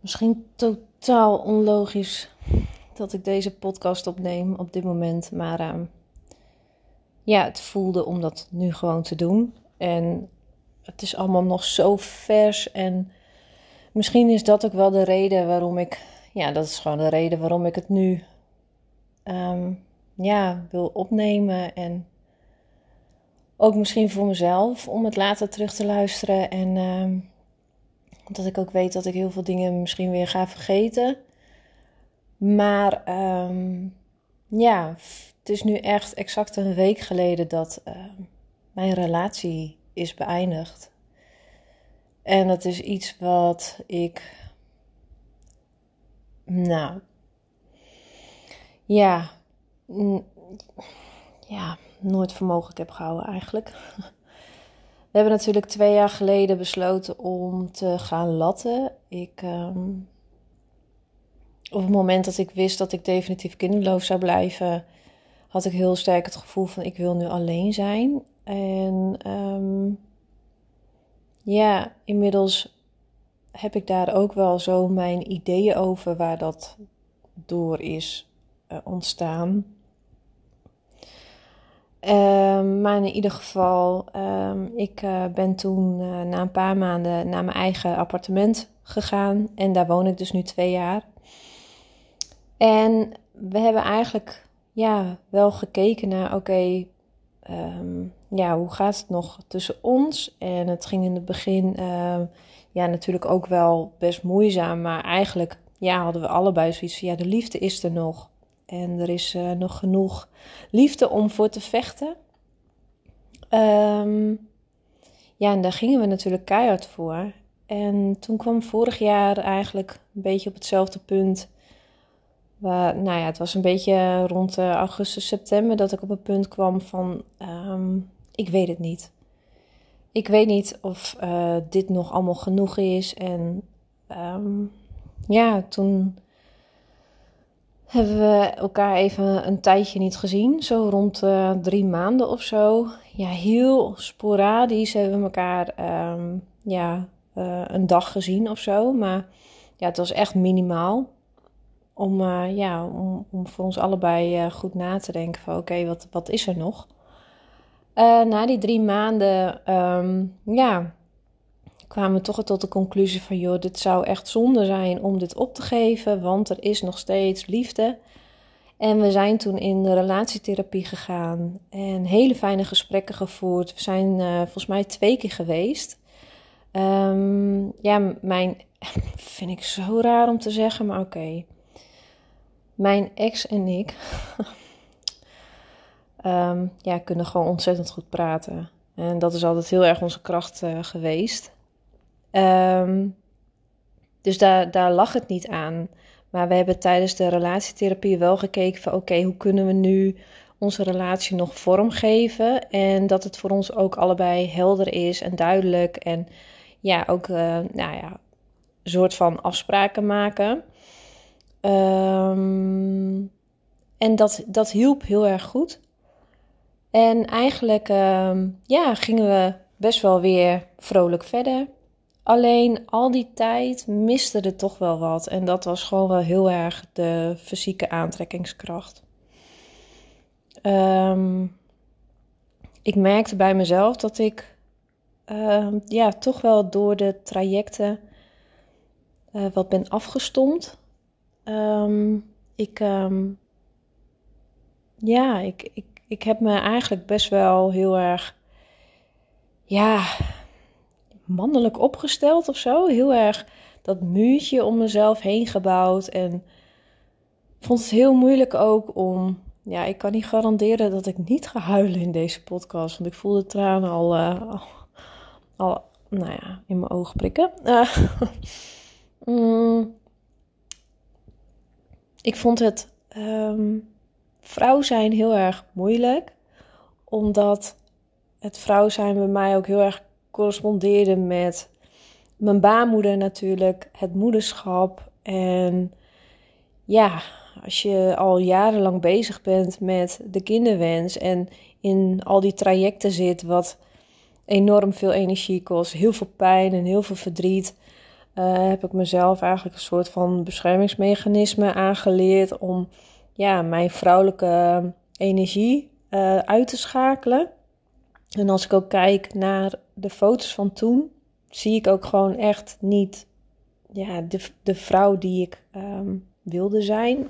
Misschien totaal onlogisch dat ik deze podcast opneem op dit moment. Maar uh, ja, het voelde om dat nu gewoon te doen. En het is allemaal nog zo vers. En misschien is dat ook wel de reden waarom ik. Ja, dat is gewoon de reden waarom ik het nu um, ja, wil opnemen. En ook misschien voor mezelf om het later terug te luisteren. En uh, dat ik ook weet dat ik heel veel dingen misschien weer ga vergeten. Maar um, ja, het is nu echt exact een week geleden dat uh, mijn relatie is beëindigd. En dat is iets wat ik. Nou. Ja. Ja, nooit voor mogelijk heb gehouden eigenlijk. We hebben natuurlijk twee jaar geleden besloten om te gaan latten. Ik, um, op het moment dat ik wist dat ik definitief kinderloos zou blijven, had ik heel sterk het gevoel van ik wil nu alleen zijn. En um, ja, inmiddels heb ik daar ook wel zo mijn ideeën over waar dat door is uh, ontstaan. Um, maar in ieder geval, um, ik uh, ben toen uh, na een paar maanden naar mijn eigen appartement gegaan. En daar woon ik dus nu twee jaar. En we hebben eigenlijk ja, wel gekeken naar, oké, um, ja, hoe gaat het nog tussen ons? En het ging in het begin ja, natuurlijk ook wel best moeizaam. Maar eigenlijk ja, hadden we allebei zoiets van, ja, de liefde is er nog. En er is uh, nog genoeg liefde om voor te vechten. Um, ja, en daar gingen we natuurlijk keihard voor. En toen kwam vorig jaar eigenlijk een beetje op hetzelfde punt. Waar, nou ja, het was een beetje rond uh, augustus, september dat ik op het punt kwam van: um, ik weet het niet. Ik weet niet of uh, dit nog allemaal genoeg is. En um, ja, toen hebben we elkaar even een tijdje niet gezien. Zo rond uh, drie maanden of zo. Ja, heel sporadisch hebben we elkaar um, ja, uh, een dag gezien of zo. Maar ja, het was echt minimaal. Om, uh, ja, om, om voor ons allebei goed na te denken van oké, wat, wat is er nog? na die drie maanden, um, ja, kwamen we toch tot de conclusie van, joh, dit zou echt zonde zijn om dit op te geven, want er is nog steeds liefde. En we zijn toen in de relatietherapie gegaan en hele fijne gesprekken gevoerd. We zijn uh, volgens mij twee keer geweest. Um, ja, mijn, vind ik zo raar om te zeggen, maar oké. Mijn ex en ik, um, ja, kunnen gewoon ontzettend goed praten. En dat is altijd heel erg onze kracht uh, geweest. Um, dus daar, daar lag het niet aan. Maar we hebben tijdens de relatietherapie wel gekeken van oké, hoe kunnen we nu onze relatie nog vormgeven? En dat het voor ons ook allebei helder is en duidelijk. En ja, ook uh, nou ja, een soort van afspraken maken. Um, en dat, dat hielp heel erg goed. En eigenlijk um, ja, gingen we best wel weer vrolijk verder. Alleen al die tijd miste er toch wel wat. En dat was gewoon wel heel erg de fysieke aantrekkingskracht. Um, ik merkte bij mezelf dat ik uh, ja, toch wel door de trajecten uh, wat ben afgestomd. Um, ik, ja, ik, ik, ik heb me eigenlijk best wel heel erg ja, mannelijk opgesteld of zo. Heel erg dat muurtje om mezelf heen gebouwd. En vond het heel moeilijk ook om. Ja, ik kan niet garanderen dat ik niet ga huilen in deze podcast. Want ik voel de tranen al, uh, al, nou ja, in mijn ogen prikken. Uh, mm, ik vond het um, vrouw zijn heel erg moeilijk. Omdat het vrouw zijn bij mij ook heel erg correspondeerde met mijn baarmoeder natuurlijk, het moederschap. En ja, als je al jarenlang bezig bent met de kinderwens en in al die trajecten zit, wat enorm veel energie kost, heel veel pijn en heel veel verdriet. heb ik mezelf eigenlijk een soort van beschermingsmechanisme aangeleerd om ja, mijn vrouwelijke energie uit te schakelen. En als ik ook kijk naar de foto's van toen, zie ik ook gewoon echt niet ja, de, de vrouw die ik ehm, wilde zijn.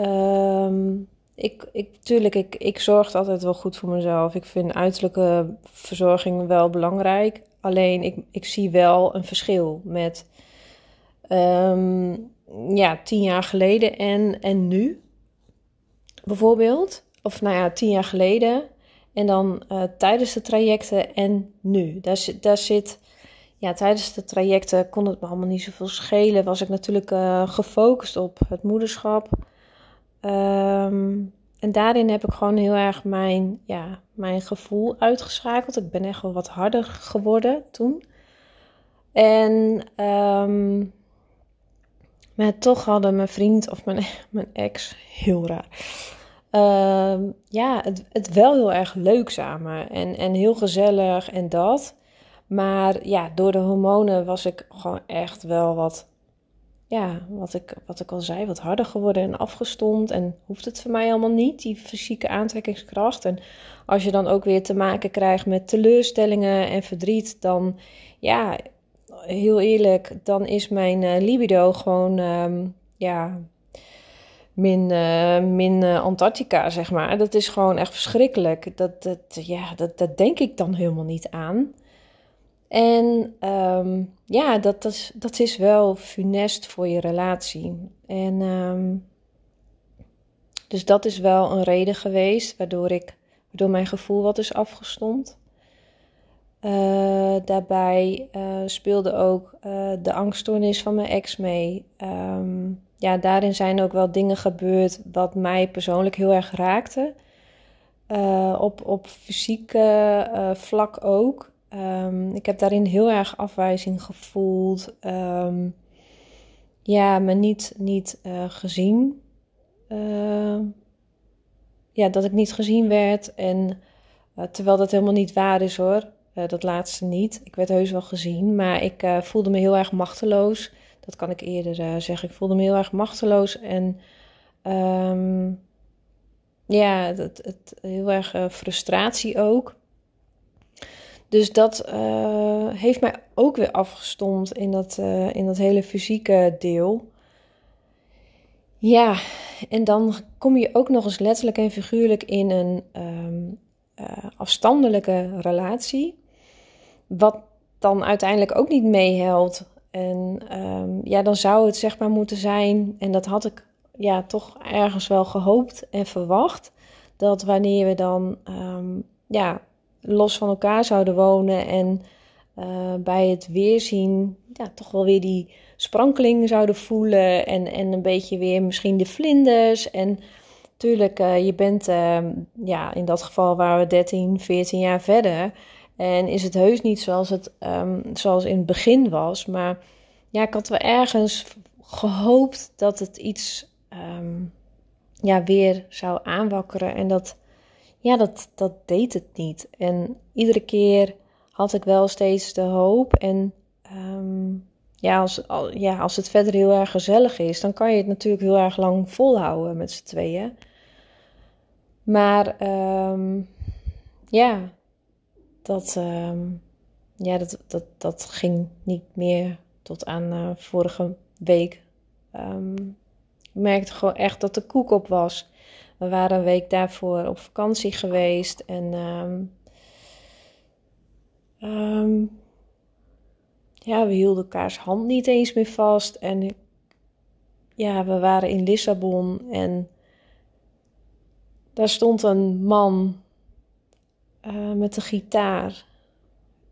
Um, ik, ik, tuurlijk, ik, ik zorg altijd wel goed voor mezelf. Ik vind uiterlijke verzorging wel belangrijk. Alleen ik, ik zie wel een verschil met um, ja, tien jaar geleden en, en nu. Bijvoorbeeld. Of nou ja, tien jaar geleden. En dan uh, tijdens de trajecten en nu. Daar, daar zit ja, tijdens de trajecten kon het me allemaal niet zoveel schelen. Was ik natuurlijk uh, gefocust op het moederschap. Um, en daarin heb ik gewoon heel erg mijn, ja, mijn gevoel uitgeschakeld. Ik ben echt wel wat harder geworden toen. En um, maar toch hadden mijn vriend of mijn, mijn ex, heel raar. Uh, ja, het, het wel heel erg leuk samen. En, en heel gezellig en dat. Maar ja, door de hormonen was ik gewoon echt wel wat, ja, wat ik, wat ik al zei, wat harder geworden en afgestomd. En hoeft het voor mij allemaal niet, die fysieke aantrekkingskracht. En als je dan ook weer te maken krijgt met teleurstellingen en verdriet, dan ja, heel eerlijk, dan is mijn uh, libido gewoon, um, ja, min, uh, min uh, Antarctica, zeg maar. Dat is gewoon echt verschrikkelijk. Dat, dat, ja, dat, dat denk ik dan helemaal niet aan. En um, ja, dat, dat, is, dat is wel funest voor je relatie. En um, dus dat is wel een reden geweest waardoor, ik, waardoor mijn gevoel wat is afgestomd. Uh, daarbij speelde ook de angststoornis van mijn ex mee. Um, ja, daarin zijn ook wel dingen gebeurd wat mij persoonlijk heel erg raakte. op, op fysieke vlak ook. Um, ik heb daarin heel erg afwijzing gevoeld. Um, ja, me niet, niet uh, gezien. Uh, ja, dat ik niet gezien werd. En terwijl dat helemaal niet waar is hoor. dat laatste niet. Ik werd heus wel gezien. Maar ik voelde me heel erg machteloos. Dat kan ik eerder zeggen. Ik voelde me heel erg machteloos. En um, ja, het, het, heel erg frustratie ook. Dus dat uh, heeft mij ook weer afgestomd in dat, in dat hele fysieke deel. Ja, en dan kom je ook nog eens letterlijk en figuurlijk in een uh, afstandelijke relatie. Wat dan uiteindelijk ook niet meehelpt. En um, ja, dan zou het zeg maar moeten zijn, en dat had ik ja, toch ergens wel gehoopt en verwacht, dat wanneer we dan um, ja, los van elkaar zouden wonen en uh, bij het weerzien ja, toch wel weer die sprankeling zouden voelen en, en een beetje weer misschien de vlinders. En natuurlijk, uh, je bent uh, ja, in dat geval waren we 13, 14 jaar verder. En is het heus niet zoals het um, zoals in het begin was. Maar ja, ik had wel ergens gehoopt dat het iets um, ja, weer zou aanwakkeren. En dat ja, dat, dat deed het niet. En iedere keer had ik wel steeds de hoop. En um, ja, als, ja, als het verder heel erg gezellig is, dan kan je het natuurlijk heel erg lang volhouden met z'n tweeën. Maar ja, dat, um, ja dat, dat, dat ging niet meer tot aan uh, vorige week. ik merkte gewoon echt dat de koek op was. We waren een week daarvoor op vakantie geweest en um, ja, we hielden elkaars hand niet eens meer vast. En ja, we waren in Lissabon en daar stond een man uh, met een gitaar.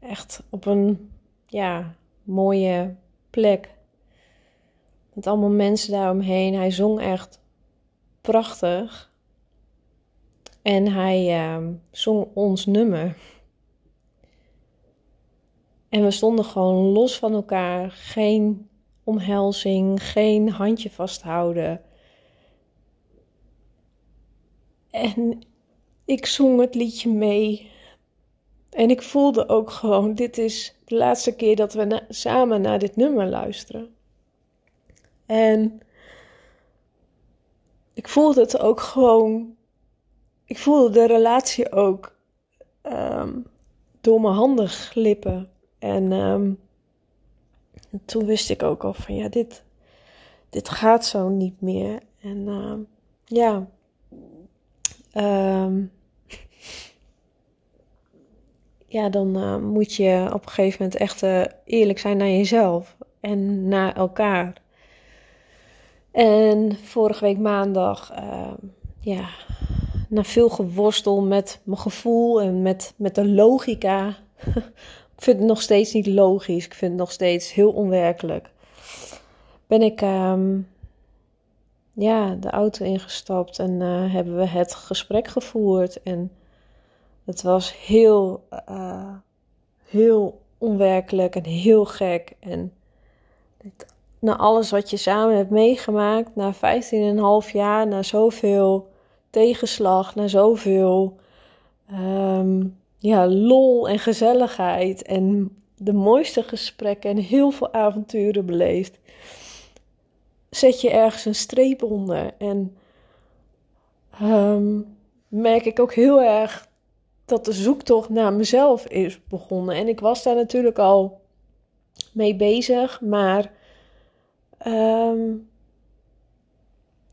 Echt op een ja, mooie plek. Met allemaal mensen daaromheen. Hij zong echt prachtig. En hij uh, zong ons nummer. En we stonden gewoon los van elkaar. Geen omhelzing, geen handje vasthouden. En ik zong het liedje mee. En ik voelde ook gewoon, dit is de laatste keer dat we samen naar dit nummer luisteren. En ik voelde het ook gewoon, ik voelde de relatie ook ehm, door mijn handen glippen. En, um, toen wist ik ook al van ja, dit, dit gaat zo niet meer. En uh, ja, um, ja, dan uh, moet je op een gegeven moment echt uh, eerlijk zijn naar jezelf en naar elkaar. En vorige week maandag, uh, ja, na veel geworstel met mijn gevoel en met, met de logica. ik vind het nog steeds niet logisch. Ik vind het nog steeds heel onwerkelijk. Ben ik um, ja, de auto ingestapt en uh, hebben we het gesprek gevoerd. En het was heel, uh, heel onwerkelijk en heel gek. En na alles wat je samen hebt meegemaakt, na 15,5 jaar, na zoveel tegenslag, na zoveel um, ja, lol en gezelligheid en de mooiste gesprekken en heel veel avonturen beleefd, zet je ergens een streep onder. En um, merk ik ook heel erg dat de zoektocht naar mezelf is begonnen. En ik was daar natuurlijk al mee bezig, maar um,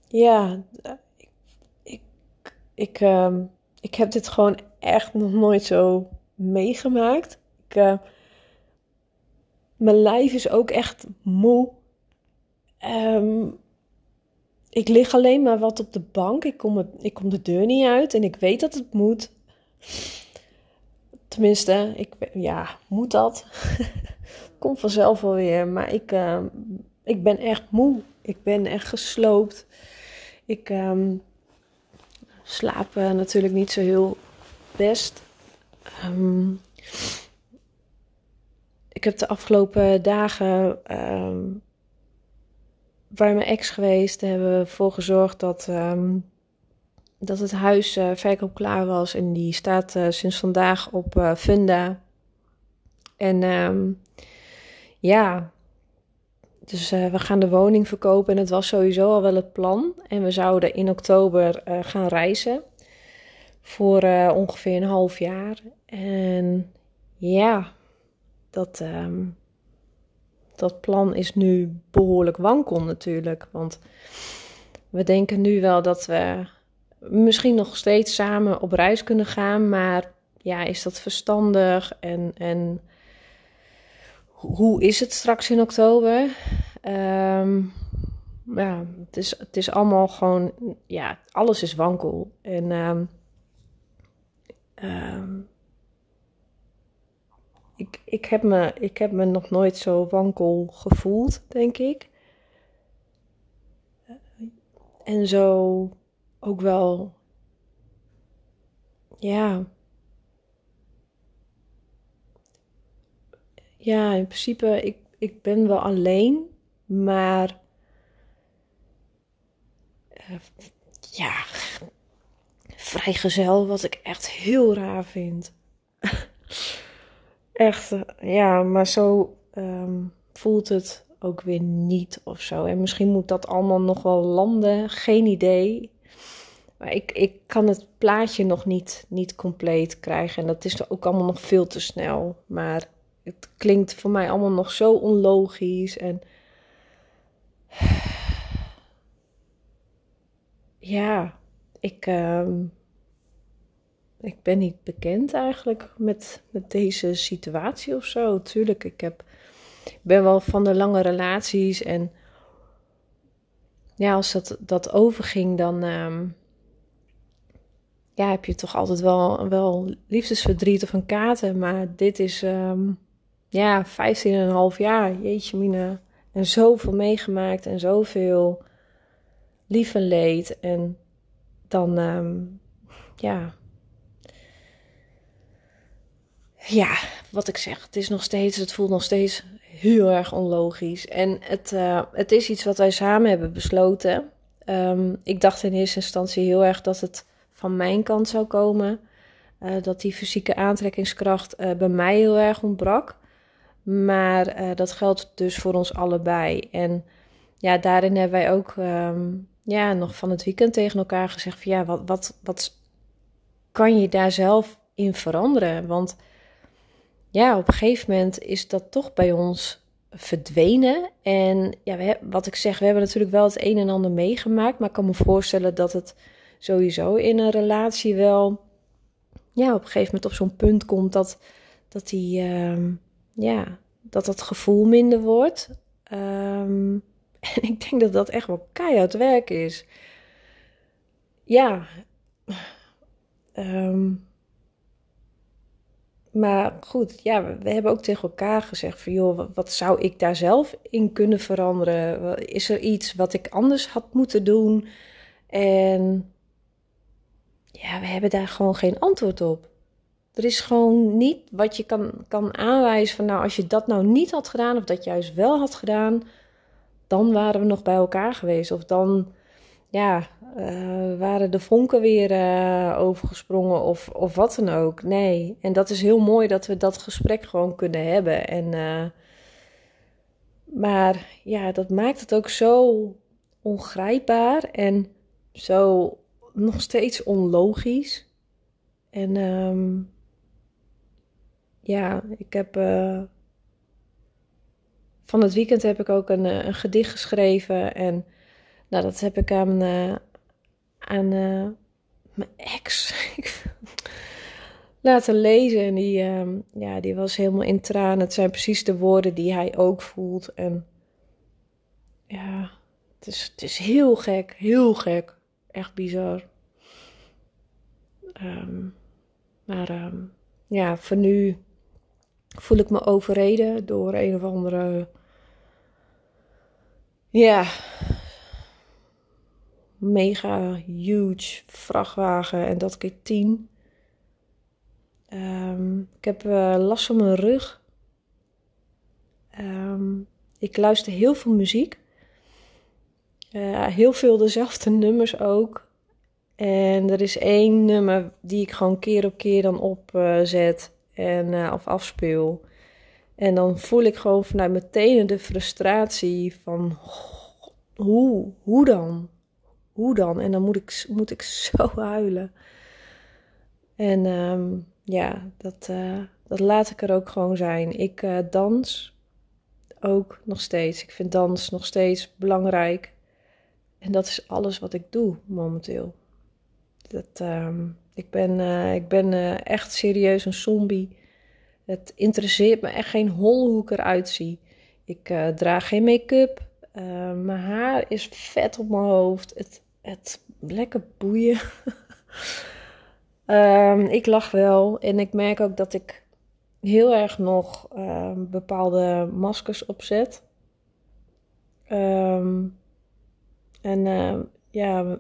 ja, ik, ik, ik, um, ik heb dit gewoon echt nog nooit zo meegemaakt. Ik, uh, mijn lijf is ook echt moe. Um, ik lig alleen maar wat op de bank. Ik kom, ik kom de deur niet uit en ik weet dat het moet. Tenminste, ik, ja, moet dat? Komt vanzelf wel weer. Maar ik, uh, ik ben echt moe. Ik ben echt gesloopt. Ik um, slaap uh, natuurlijk niet zo heel best. Ik heb de afgelopen dagen bij mijn ex geweest. Daar hebben we ervoor gezorgd dat, um, dat het huis uh, verkoop klaar was. En die staat uh, sinds vandaag op uh, Funda. En um, ja, dus we gaan de woning verkopen en het was sowieso al wel het plan. En we zouden in oktober gaan reizen voor ongeveer een half jaar. En ja, dat, um, dat plan is nu behoorlijk wankel natuurlijk. Want we denken nu wel dat we misschien nog steeds samen op reis kunnen gaan. Maar ja, is dat verstandig? En, en hoe is het straks in oktober? Um, ja, het is, het is allemaal gewoon, ja, alles is wankel. En um, ik, ik, heb me, ik heb me nog nooit zo wankel gevoeld, denk ik. En zo ook wel, ja, ja, in principe, ik, ik ben wel alleen, maar uh, ja, vrijgezel, wat ik echt heel raar vind. echt, ja, maar zo um, voelt het ook weer niet of zo. En misschien moet dat allemaal nog wel landen, geen idee. Maar ik, ik kan het plaatje nog niet, niet compleet krijgen. En dat is ook allemaal nog veel te snel. Maar het klinkt voor mij allemaal nog zo onlogisch. En ja, ik, uh, ik ben niet bekend eigenlijk met, met deze situatie of zo. Tuurlijk, ik heb, ben wel van de lange relaties en ja, als dat, dat overging, dan uh, ja, heb je toch altijd wel, wel liefdesverdriet of een kater. Maar dit is, um, ja, 15,5 jaar, jeetje mina. En zoveel meegemaakt en zoveel lief en leed. En dan, um, ja. Ja, wat ik zeg, het is nog steeds, het voelt nog steeds heel erg onlogisch. En het, uh, het is iets wat wij samen hebben besloten. Um, ik dacht in eerste instantie heel erg dat het van mijn kant zou komen. dat die fysieke aantrekkingskracht bij mij heel erg ontbrak. Maar dat geldt dus voor ons allebei. En ja, daarin hebben wij ook ehm, ja, nog van het weekend tegen elkaar gezegd: van ja, wat, wat, wat kan je daar zelf in veranderen? Want ja, op een gegeven moment is dat toch bij ons verdwenen. En ja, we, wat ik zeg, we hebben natuurlijk wel het een en ander meegemaakt. Maar ik kan me voorstellen dat het sowieso in een relatie wel ja, op een gegeven moment op zo'n punt komt dat, dat die, ehm, ja, dat dat gevoel minder wordt. Ehm, en ik denk dat dat echt wel keihard werk is. Ja. Um, maar goed, ja, we, hebben ook tegen elkaar gezegd van joh, wat, zou ik daar zelf in kunnen veranderen? Is er iets wat ik anders had moeten doen? En ja, we hebben daar gewoon geen antwoord op. Er is gewoon niet wat je kan, kan aanwijzen van nou, als je dat nou niet had gedaan of dat juist wel had gedaan, dan waren we nog bij elkaar geweest. Of dan ja, uh, waren de vonken weer uh, overgesprongen of, of wat dan ook. Nee, en dat is heel mooi dat we dat gesprek gewoon kunnen hebben. En, uh, maar ja, dat maakt het ook zo ongrijpbaar en zo nog steeds onlogisch. En um, ja, ik heb. van het weekend heb ik ook een, een gedicht geschreven en nou, dat heb ik aan, aan uh, mijn ex laten lezen. En die, uh, ja, die was helemaal in tranen. Het zijn precies de woorden die hij ook voelt. En ja, het is, het is heel gek, heel gek. Echt bizar. Um, maar um, ja, voor nu voel ik me overreden door een of andere. Ja, mega huge vrachtwagen en dat keer tien. Um, ik heb uh, last van mijn rug. Um, ik luister heel veel muziek. Uh, heel veel dezelfde nummers ook. En er is één nummer die ik gewoon keer op keer dan opzet en uh, of afspeel. En dan voel ik gewoon vanuit meteen de frustratie van hoe, hoe dan? Hoe dan? En dan moet ik, moet ik zo huilen. En um, ja, dat, uh, dat laat ik er ook gewoon zijn. Ik uh, dans ook nog steeds. Ik vind dans nog steeds belangrijk. En dat is alles wat ik doe momenteel. Dat, um, ik ben, uh, ik ben echt serieus een zombie. Het interesseert me echt geen hol hoe ik eruit zie. Ik draag geen make-up. mijn haar is vet op mijn hoofd. Het, het lekker boeien. um, ik lach wel en ik merk ook dat ik heel erg nog um, bepaalde maskers opzet. Um, en ja,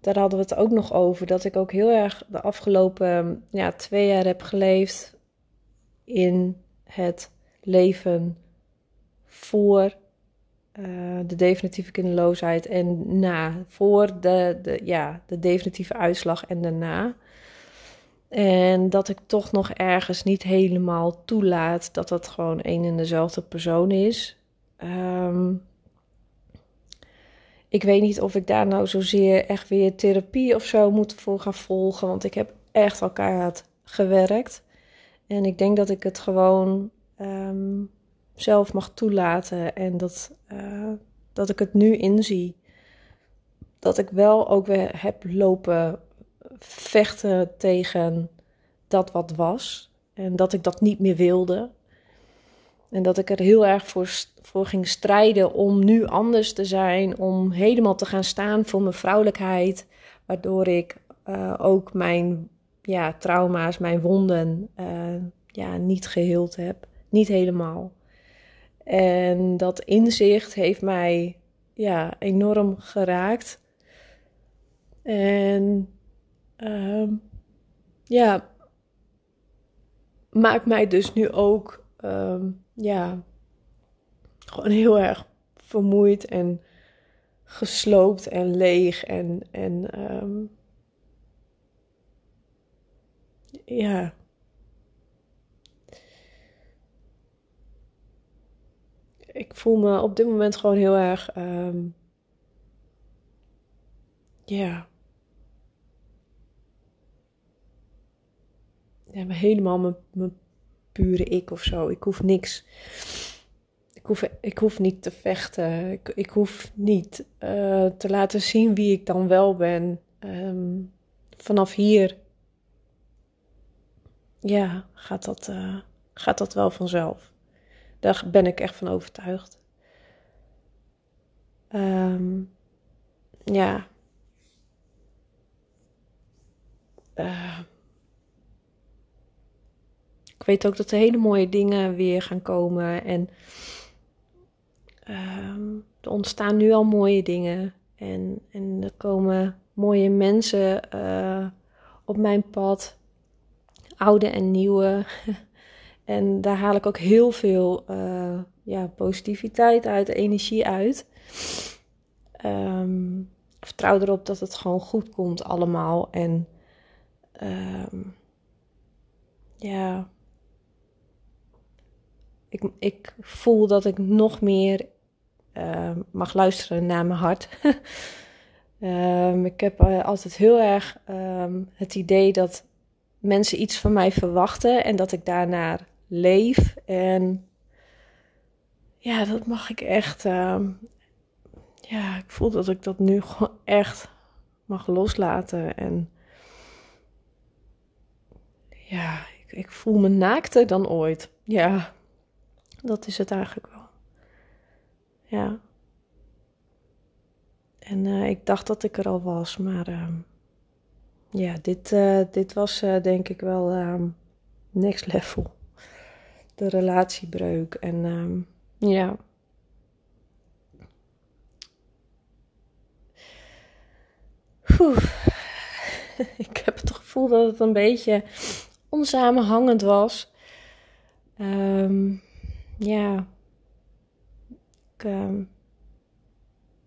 daar hadden we het ook nog over. Dat ik ook heel erg de afgelopen ja, twee jaar heb geleefd in het leven voor uh, de definitieve kinderloosheid en na. Voor de, de, ja, de definitieve uitslag en daarna. En dat ik toch nog ergens niet helemaal toelaat dat dat gewoon één en dezelfde persoon is. Um, ik weet niet of ik daar nou zozeer echt weer therapie of zo moet voor gaan volgen. Want ik heb echt elkaar gewerkt. En ik denk dat ik het gewoon um, zelf mag toelaten en dat, uh, dat ik het nu inzie. Dat ik wel ook weer heb lopen vechten tegen dat wat was. En dat ik dat niet meer wilde. En dat ik er heel erg voor, ging strijden om nu anders te zijn. Om helemaal te gaan staan voor mijn vrouwelijkheid. Waardoor ik uh, ook mijn ja, trauma's, mijn wonden uh, ja, niet geheeld heb. Niet helemaal. En dat inzicht heeft mij ja, enorm geraakt. En um, ja, maakt mij dus nu ook um, ja, gewoon heel erg vermoeid en gesloopt en leeg en, en um, ja. Ik voel me op dit moment gewoon heel erg. Ehm, ja. Helemaal mijn, pure ik of zo. Ik hoef niks. Ik hoef, ik hoef niet te vechten. Ik, ik hoef niet uh, te laten zien wie ik dan wel ben. Um, vanaf hier ja, gaat dat, uh, gaat dat wel vanzelf. Daar ben ik echt van overtuigd. Um, ja. Uh, ik weet ook dat er hele mooie dingen weer gaan komen. En um, er ontstaan nu al mooie dingen. En, en er komen mooie mensen uh, op mijn pad oude en nieuwe. en daar haal ik ook heel veel uh, ja, positiviteit uit, energie uit. Um, vertrouw erop dat het gewoon goed komt allemaal. En um, ja, ik, ik voel dat ik nog meer uh, mag luisteren naar mijn hart. um, ik heb uh, altijd heel erg het idee dat mensen iets van mij verwachten en dat ik daarnaar leef. En ja, dat mag ik echt. Uh, ja, ik voel dat ik dat nu gewoon echt mag loslaten. En ja, ik, ik voel me naakter dan ooit. Ja, dat is het eigenlijk wel. Ja. En uh, ik dacht dat ik er al was, maar. Uh, ja, dit, uh, dit was uh, denk ik wel um, next level. De relatiebreuk. En um, ja. ik heb het gevoel dat het een beetje onsamenhangend was. Um, ja. Ik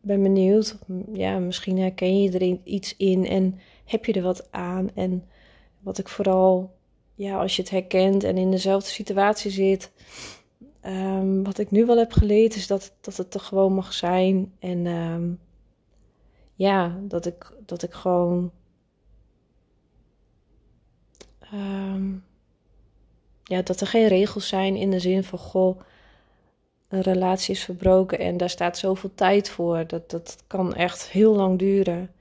ben benieuwd. Ja, misschien herken je er iets in en heb je er wat aan? En wat ik vooral, ja, als je het herkent en in dezelfde situatie zit, um, wat ik nu wel heb geleerd is dat, dat het er gewoon mag zijn. En um, ja, dat ik, dat ik gewoon. Um, ja, dat er geen regels zijn in de zin van goh, een relatie is verbroken en daar staat zoveel tijd voor. Dat, dat kan echt heel lang duren.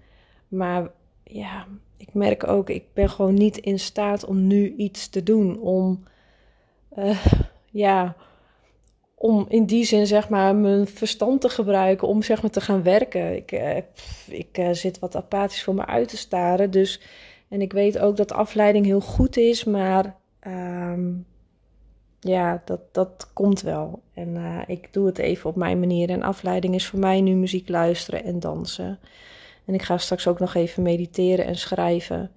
Maar ja, ik merk ook, ik ben gewoon niet in staat om nu iets te doen. Om, uh, ja, om in die zin zeg maar mijn verstand te gebruiken om zeg maar te gaan werken. Ik, uh, ik uh, zit wat apathisch voor me uit te staren. Dus, en ik weet ook dat afleiding heel goed is, maar um, ja, dat, dat komt wel. En ik doe het even op mijn manier. En afleiding is voor mij nu muziek luisteren en dansen. En ik ga straks ook nog even mediteren en schrijven.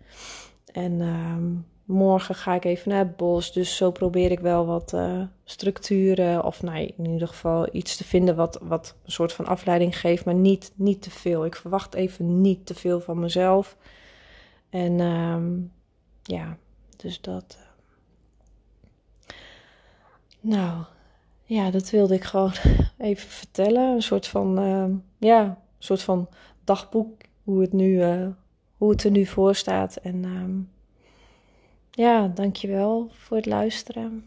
En uh, morgen ga ik even naar het bos. Dus zo probeer ik wel wat uh, structuren. Of nee, in ieder geval iets te vinden wat, wat een soort van afleiding geeft. Maar niet, niet te veel. Ik verwacht even niet te veel van mezelf. En um, ja, dus dat. Uh... Nou, ja, dat wilde ik gewoon even vertellen. Een soort van, uh, ja, een soort van dagboek hoe het, nu, uh, hoe het er nu voor staat. En um, ja, dankjewel voor het luisteren.